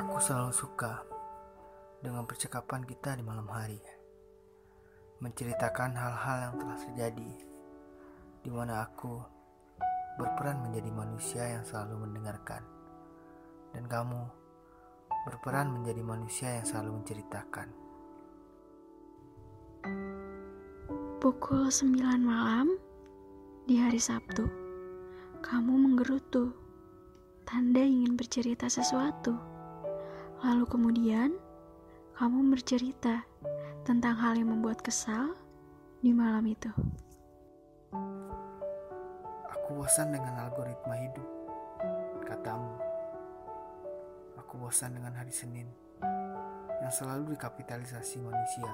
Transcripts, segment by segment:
Aku selalu suka dengan percakapan kita di malam hari, menceritakan hal-hal yang telah terjadi, di mana aku berperan menjadi manusia yang selalu mendengarkan, dan kamu berperan menjadi manusia yang selalu menceritakan. Pukul 9 malam di hari Sabtu, kamu menggerutu, tanda ingin bercerita sesuatu. Lalu kemudian, kamu bercerita tentang hal yang membuat kesal di malam itu. Aku bosan dengan algoritma hidup, katamu. Aku bosan dengan hari Senin yang selalu dikapitalisasi manusia.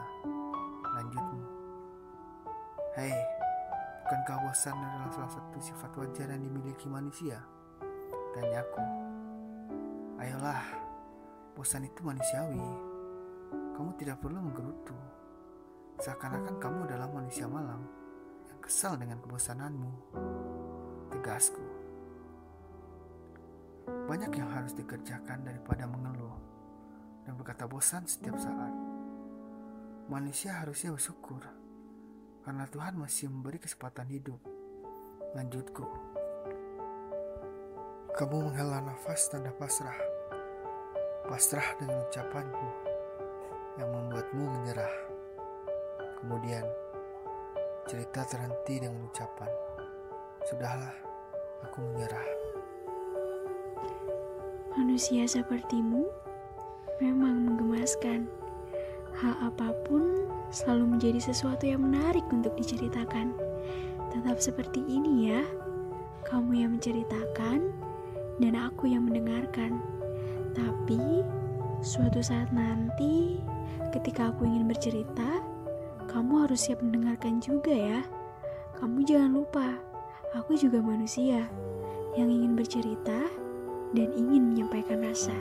Lanjutmu. Hei, bukankah bosan adalah salah satu sifat wajar yang dimiliki manusia? Tanyaku. Ayolah, bosan itu manusiawi. Kamu tidak perlu menggerutu. Seakan-akan kamu adalah manusia malam yang kesal dengan kebosananmu. Tegasku. Banyak yang harus dikerjakan daripada mengeluh dan berkata bosan setiap saat. Manusia harusnya bersyukur karena Tuhan masih memberi kesempatan hidup. Lanjutku. Kamu menghela nafas tanda pasrah. Pasrah dengan ucapanku yang membuatmu menyerah. Kemudian, cerita terhenti dengan ucapan, Sudahlah, aku menyerah. Manusia sepertimu memang menggemaskan. Hal apa pun selalu menjadi sesuatu yang menarik untuk diceritakan. Tetap seperti ini ya. Kamu yang menceritakan dan aku yang mendengarkan. Tapi suatu saat nanti ketika aku ingin bercerita, kamu harus siap mendengarkan juga ya. Kamu jangan lupa, aku juga manusia yang ingin bercerita dan ingin menyampaikan rasa.